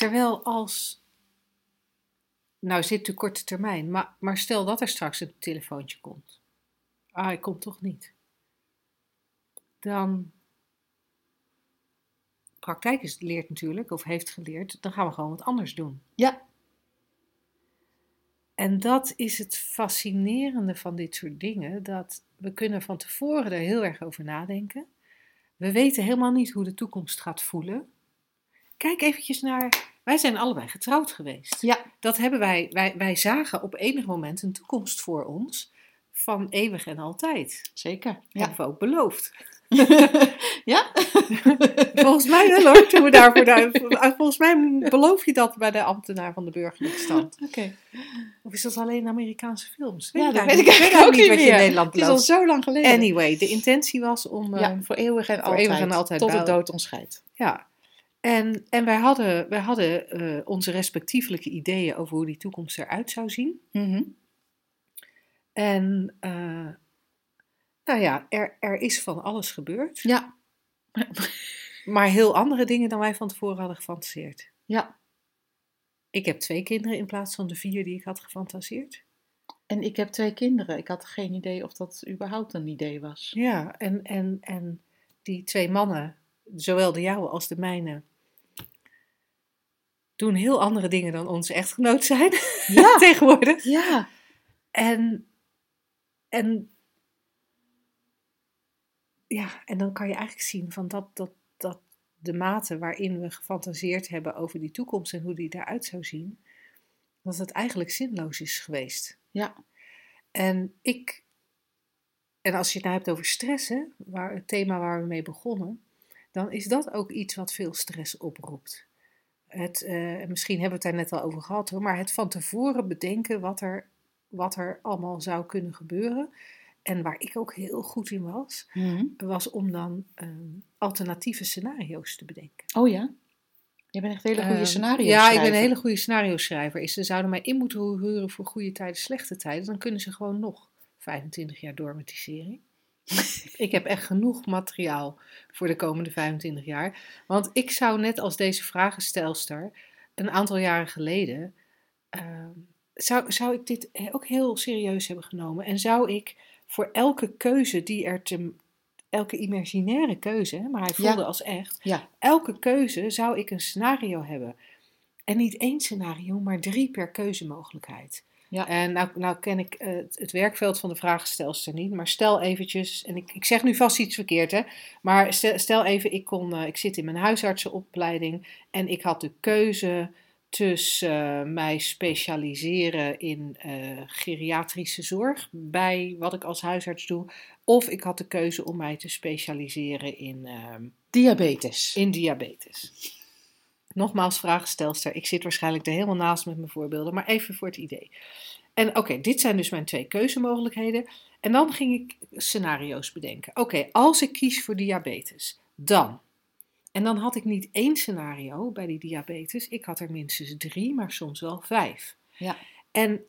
Terwijl als. Nou, zit de korte termijn, maar, maar stel dat er straks een telefoontje komt. Ah, hij komt toch niet. Dan. Praktijk is, leert natuurlijk, of heeft geleerd, dan gaan we gewoon wat anders doen. Ja. En dat is het fascinerende van dit soort dingen, dat we kunnen van tevoren er heel erg over nadenken. We weten helemaal niet hoe de toekomst gaat voelen. kijk eventjes naar... Wij zijn allebei getrouwd geweest. Ja. Dat hebben wij, wij, wij zagen op enig moment een toekomst voor ons van eeuwig en altijd. Zeker. Dat Ja. hebben we ook beloofd. ja? Volgens mij wel hoor, toen we daarvoor daar, Volgens mij beloof je dat bij de ambtenaar van de burgerlijke stand. Oké. Of is dat alleen in Amerikaanse films? Ja, dat weet ik eigenlijk ook niet wat je meer. in Nederland Het is al zo lang geleden. Anyway, de intentie was om... ja, eh, voor eeuwig en voor altijd. eeuwig en altijd Tot de dood ons scheidt. Ja, en, en wij hadden, wij hadden eh, onze respectievelijke ideeën over hoe die toekomst eruit zou zien. Mhm. En eh, nou ja, er, er is van alles gebeurd. Ja. Maar heel andere dingen dan wij van tevoren hadden gefantaseerd. Ja. Ik heb twee kinderen in plaats van de vier die ik had gefantaseerd. En ik heb twee kinderen. Ik had geen idee of dat überhaupt een idee was. Ja, en, en, en die twee mannen, zowel de jouwe als de mijne, doen heel andere dingen dan onze echtgenoot zijn Ja. tegenwoordig. Ja. En, en, ja, en dan kan je eigenlijk zien van dat, dat, dat de mate waarin we gefantaseerd hebben over die toekomst en hoe die eruit zou zien, dat het eigenlijk zinloos is geweest. Ja. En ik, en als je het nou hebt over stress, hè, waar, het thema waar we mee begonnen, dan is dat ook iets wat veel stress oproept. Het, eh, misschien hebben we het daar net al over gehad hoor, maar het van tevoren bedenken wat er, wat er allemaal zou kunnen gebeuren. En waar ik ook heel goed in was, Mhm. was om dan ehm, alternatieve scenario's te bedenken. Oh ja? Je bent echt een hele goede Ehm, scenario Ja, ik ben een hele goede scenario schrijver. Ze zouden mij in moeten huren voor goede tijden, slechte tijden, dan kunnen ze gewoon nog 25 jaar door met die serie. ik heb echt genoeg materiaal voor de komende 25 jaar. Want ik zou net als deze vragenstelster een aantal jaren geleden, ehm, zou, zou ik dit ook heel serieus hebben genomen. En zou ik voor elke keuze die er te, elke imaginaire keuze, maar hij Ja. voelde als echt, Ja. elke keuze zou ik een scenario hebben. En niet één scenario, maar drie per keuzemogelijkheid. Ja. En nou, nou ken ik eh, het, het werkveld van de vraagstelster niet, maar stel eventjes, en ik, ik zeg nu vast iets verkeerd hè, maar stel, stel even, ik, kon, eh, ik zit in mijn huisartsenopleiding en ik had de keuze tussen eh, mij specialiseren in geriatrische zorg, bij wat ik als huisarts doe, of ik had de keuze om mij te specialiseren in... ehm, Diabetes. in diabetes. Nogmaals, vraagstelster. Ik zit waarschijnlijk er helemaal naast met mijn voorbeelden, maar even voor het idee. En oké, dit zijn dus mijn twee keuzemogelijkheden. En dan ging ik scenario's bedenken. Oké, als ik kies voor diabetes, dan. En dan had ik niet één scenario bij die diabetes. Ik had er minstens drie, maar soms wel vijf. Ja. En,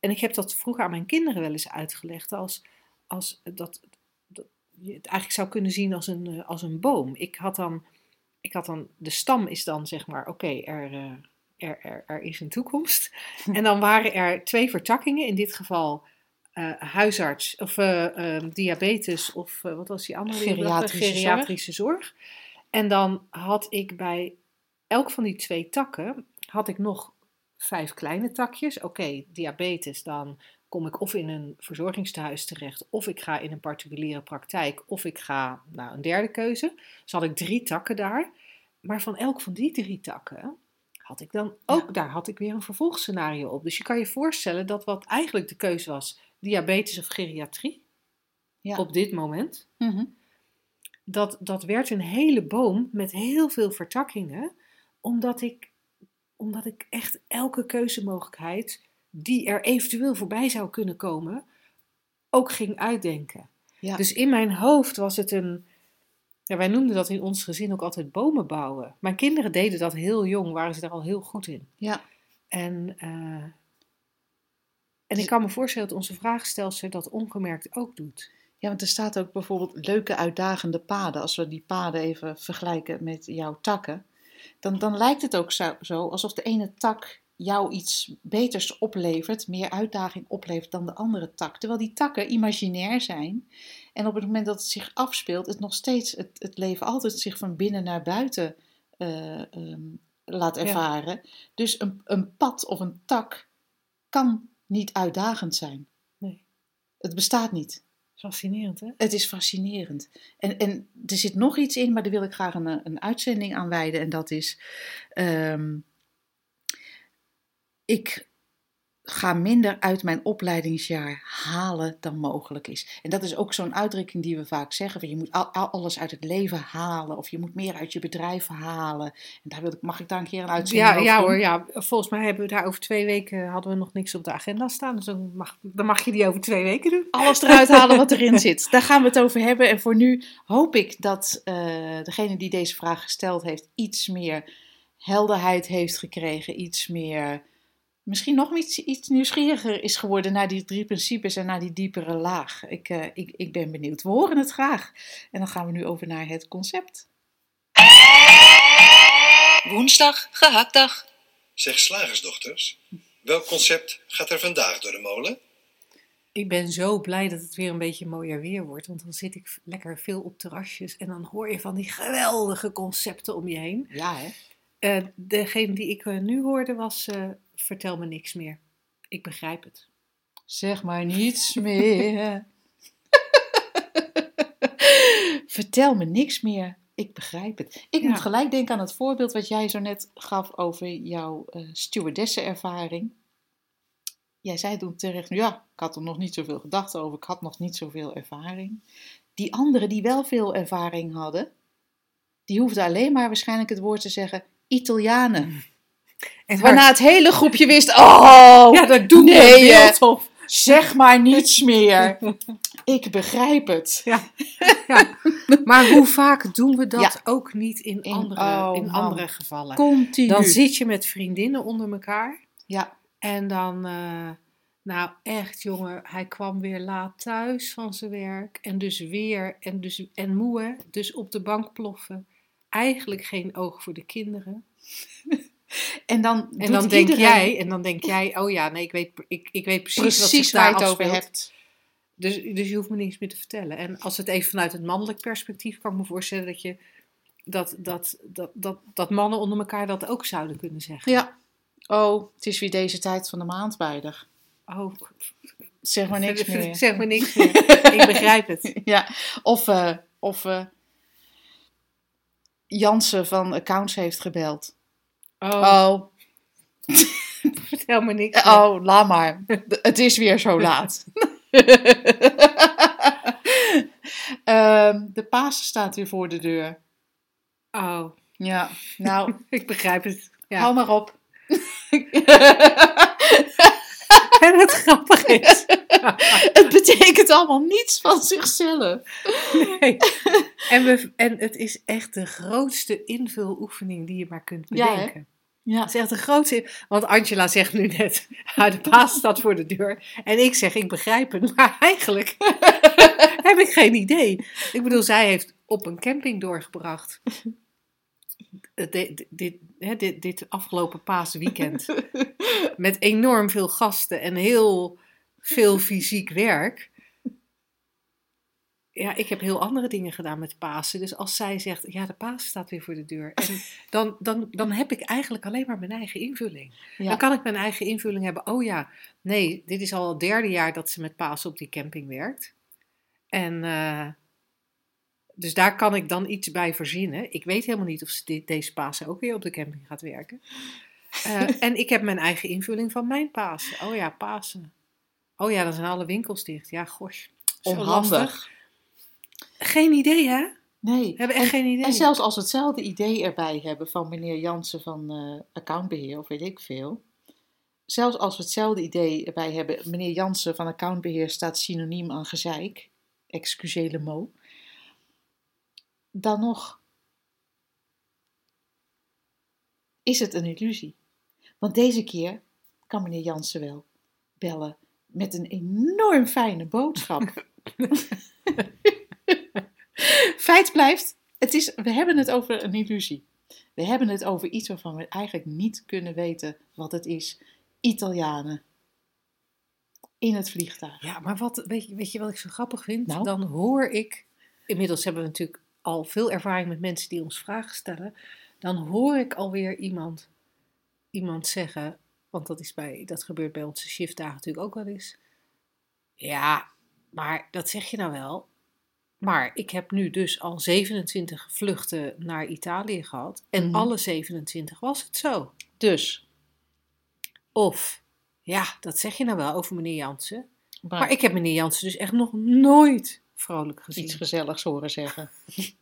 en ik heb dat vroeger aan mijn kinderen wel eens uitgelegd als, als dat, dat je het eigenlijk zou kunnen zien als een, eh, als een boom. Ik had dan, ik had dan, de stam is dan zeg maar, oké, er, eh, er, er, er is een toekomst. En dan waren er twee vertakkingen, in dit geval eh, huisarts of eh, eh, diabetes of wat was die andere? Geriatrische Geriatrische zorg. En dan had ik bij elk van die twee takken, had ik nog vijf kleine takjes. Oké, diabetes, dan kom ik of in een verzorgingstehuis terecht, of ik ga in een particuliere praktijk, of ik ga, nou, een derde keuze. Dus had ik drie takken daar. Maar van elk van die drie takken had ik dan ook, daar had ik weer een vervolgscenario op. Dus je kan je voorstellen dat wat eigenlijk de keuze was, diabetes of geriatrie, Ja. op dit moment, Mhm. dat, dat werd een hele boom met heel veel vertakkingen, omdat ik, omdat ik echt elke keuzemogelijkheid die er eventueel voorbij zou kunnen komen, ook ging uitdenken. Ja. Dus in mijn hoofd was het een. Ja, wij noemden dat in ons gezin ook altijd bomen bouwen. Mijn kinderen deden dat heel jong, waren ze daar al heel goed in. Ja. En, eh, en ik kan me voorstellen dat onze vraagstelster dat ongemerkt ook doet. Ja, want er staat ook bijvoorbeeld leuke uitdagende paden. Als we die paden even vergelijken met jouw takken, dan, dan lijkt het ook zo, zo alsof de ene tak jou iets beters oplevert, meer uitdaging oplevert dan de andere tak. Terwijl die takken imaginair zijn. En op het moment dat het zich afspeelt, is nog steeds het, het leven altijd zich van binnen naar buiten eh, ehm, laat Ja. ervaren. Dus een, een pad of een tak kan niet uitdagend zijn. Nee. Het bestaat niet. Fascinerend, hè? Het is fascinerend. En, en er zit nog iets in, maar daar wil ik graag een, een uitzending aan wijden. En dat is, ehm, ik ga minder uit mijn opleidingsjaar halen dan mogelijk is. En dat is ook zo'n uitdrukking die we vaak zeggen: van je moet al, al- alles uit het leven halen, of je moet meer uit je bedrijf halen. En daar wil ik, mag ik daar een keer een uitzending Ja, ja doen? hoor, ja. Volgens mij hebben we daar over twee weken hadden we nog niks op de agenda staan. Dus dan mag, dan mag je die over twee weken doen. alles eruit halen wat erin zit. Daar gaan we het over hebben. En voor nu hoop ik dat eh, degene die deze vraag gesteld heeft iets meer helderheid heeft gekregen. Iets meer, misschien nog iets, iets nieuwsgieriger is geworden naar die drie principes en naar die diepere laag. Ik, eh, ik, ik ben benieuwd. We horen het graag. En dan gaan we nu over naar het concept. Woensdag, gehaktdag. Zeg slagersdochters, welk concept gaat er vandaag door de molen? Ik ben zo blij dat het weer een beetje mooier weer wordt. Want dan zit ik lekker veel op terrasjes. En dan hoor je van die geweldige concepten om je heen. Ja, hè? Eh, degene die ik eh, nu hoorde was: eh, Vertel me niks meer. Ik begrijp het. Zeg maar niets meer. Vertel me niks meer. Ik begrijp het. Ik Ja. moet gelijk denken aan het voorbeeld wat jij zo net gaf over jouw eh stewardessenervaring. Jij zei toen terecht, ja, ik had er nog niet zoveel gedachten over, ik had nog niet zoveel ervaring. Die anderen die wel veel ervaring hadden, die hoefden alleen maar waarschijnlijk het woord te zeggen, Italianen. Waarna het hele groepje wist, oh, ja, dat doet nee, beeld op. zeg maar niets meer. Ik begrijp het. Ja. ja. Maar hoe vaak doen we dat Ja. ook niet in, In- andere, oh, in man. andere gevallen? Continu. Dan zit je met vriendinnen onder elkaar. Ja, En dan, eh, nou echt jongen, hij kwam weer laat thuis van zijn werk. En dus weer, en, dus, en moe, dus op de bank ploffen. Eigenlijk geen oog voor de kinderen. en dan, En dan denk iedereen jij, en dan denk jij, oh ja, nee, ik weet, ik, ik weet precies, wat waar daar je het over hebt. Dus, dus je hoeft me niks meer te vertellen. En als het even vanuit het mannelijk perspectief kan ik me voorstellen dat je dat, dat, dat, dat, dat mannen onder elkaar dat ook zouden kunnen zeggen. Ja. Oh, het is weer deze tijd van de maand bijder. Oh, Zeg maar niks meer. Zeg maar niks meer. ik begrijp het. Ja, of, eh, of eh, Jansen van Accounts heeft gebeld. Oh, Oh, vertel me niks meer. oh, laat maar. Het is weer zo laat. Ehm, de Pasen staat weer voor de deur. Oh, Ja, nou, ik begrijp het. Ja. hou maar op. En het grappige is, Het betekent allemaal niets van zichzelf. nee. en, we, en het is echt de grootste invuloefening die je maar kunt Ja, bedenken. Ja, Het is echt de grootste. Want Angela zegt nu net: "Ah, de paas staat voor de deur. En ik zeg: ik begrijp het. Maar eigenlijk heb ik geen idee. Ik bedoel, zij heeft op een camping doorgebracht. Dit, dit, hè, dit, dit afgelopen paasweekend. Met enorm veel gasten en heel veel fysiek werk. Ja, ik heb heel andere dingen gedaan met Pasen. Dus als zij zegt, ja, de Paas staat weer voor de deur. En dan, dan, dan heb ik eigenlijk alleen maar mijn eigen invulling. ja. Dan kan ik mijn eigen invulling hebben. Oh ja, nee, dit is al het derde jaar dat ze met Pasen op die camping werkt. En eh, dus daar kan ik dan iets bij verzinnen. Ik weet helemaal niet of ze deze Pasen ook weer op de camping gaat werken. Eh, en ik heb mijn eigen invulling van mijn Pasen. Oh ja, Pasen. Oh ja, dan zijn alle winkels dicht. Ja, gosh. Onhandig. Geen idee, hè? Nee. We hebben echt en, geen idee. en zelfs als we hetzelfde idee erbij hebben van meneer Jansen van eh, accountbeheer of weet ik veel. Zelfs als we hetzelfde idee erbij hebben, meneer Jansen van accountbeheer staat synoniem aan gezeik, excusez le mot. Dan nog is het een illusie. Want deze keer kan meneer Jansen wel bellen met een enorm fijne boodschap. Feit blijft, het is, we hebben het over een illusie. We hebben het over iets waarvan we eigenlijk niet kunnen weten wat het is. Italianen. In het vliegtuig. Ja, maar wat, weet, je, weet je wat ik zo grappig vind? Nou? Dan hoor ik, inmiddels hebben we natuurlijk al veel ervaring met mensen die ons vragen stellen. Dan hoor ik alweer iemand, iemand zeggen, want dat, is bij, dat gebeurt bij onze shiftdagen natuurlijk ook wel eens. Ja, maar dat zeg je nou wel. Maar ik heb nu dus al 27 vluchten naar Italië gehad. En Mhm. alle 27 was het zo. Dus. Of, ja, dat zeg je nou wel over meneer Jansen. Maar, Maar ik heb meneer Jansen dus echt nog nooit vrolijk gezien. iets gezelligs horen zeggen.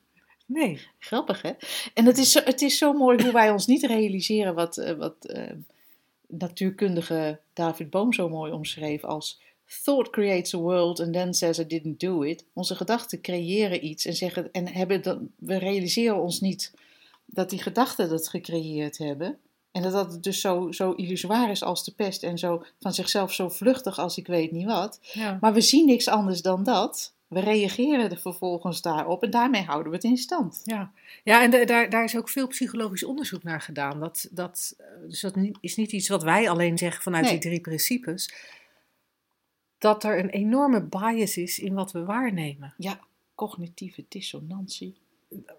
Nee. Grappig, hè? En het is, zo, het is zo mooi hoe wij ons niet realiseren wat, eh, wat eh, natuurkundige David Bohm zo mooi omschreef als thought creates a world and then says I didn't do it. Onze gedachten creëren iets en zeggen en hebben dan, we realiseren ons niet dat die gedachten dat gecreëerd hebben. En dat dat dus zo, zo illusoir is als de pest en zo van zichzelf zo vluchtig als ik weet niet wat. Ja. Maar we zien niks anders dan dat. We reageren er vervolgens daarop en daarmee houden we het in stand. Ja, ja en da- daar, daar is ook veel psychologisch onderzoek naar gedaan. Dat, dat, eh, dus dat is niet iets wat wij alleen zeggen vanuit Nee. die drie principes. Dat er een enorme bias is in wat we waarnemen. Ja, cognitieve dissonantie.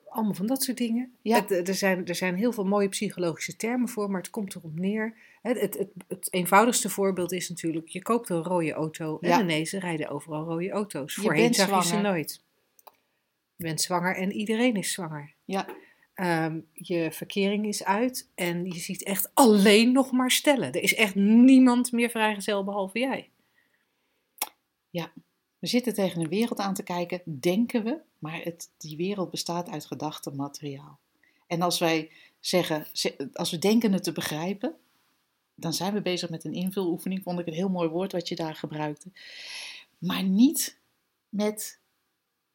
Allemaal van dat soort dingen. Ja. Het, eh, er, zijn, er zijn heel veel mooie psychologische termen voor, maar het komt erop neer. Het, het, het, het eenvoudigste voorbeeld is natuurlijk, je koopt een rode auto en Ja. ineens rijden overal rode auto's. Je Voorheen zag je ze nooit. Je bent zwanger en iedereen is zwanger. Ja, Ehm, je verkering is uit en je ziet echt alleen nog maar stellen. Er is echt niemand meer vrijgezel behalve jij. We zitten tegen een wereld aan te kijken, denken we, maar het, die wereld bestaat uit gedachtenmateriaal. En als wij zeggen, ze- als we denken het te begrijpen, dan zijn we bezig met een invuloefening. Vond ik een heel mooi woord wat je daar gebruikte. Maar niet met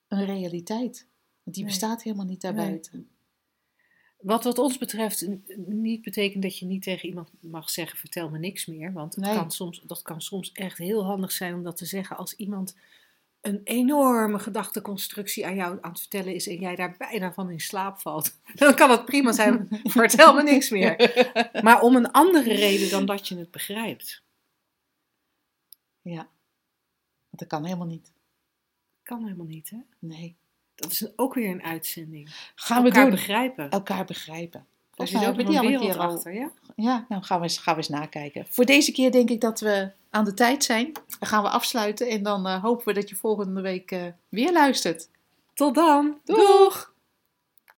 een realiteit. Want die Nee. bestaat helemaal niet daarbuiten. Wat wat ons betreft niet betekent dat je niet tegen iemand mag zeggen, vertel me niks meer. Want Nee. kan soms, dat kan soms echt heel handig zijn om dat te zeggen als iemand een enorme gedachteconstructie aan jou aan het vertellen is en jij daar bijna van in slaap valt. Dan kan het prima zijn, vertel me niks meer. Maar om een andere reden dan dat je het begrijpt. Ja, want dat kan helemaal niet. Kan helemaal niet, hè? Nee. Dat is ook weer een uitzending. Gaan we Elkaar doen. begrijpen. Elkaar begrijpen. Daar zit ook hebben nog we een die keer achter, ja? Ja, nou gaan we, eens, gaan we eens nakijken. Voor deze keer denk ik dat we aan de tijd zijn. Dan gaan we afsluiten en dan eh, hopen we dat je volgende week eh, weer luistert. Tot dan! Doeg!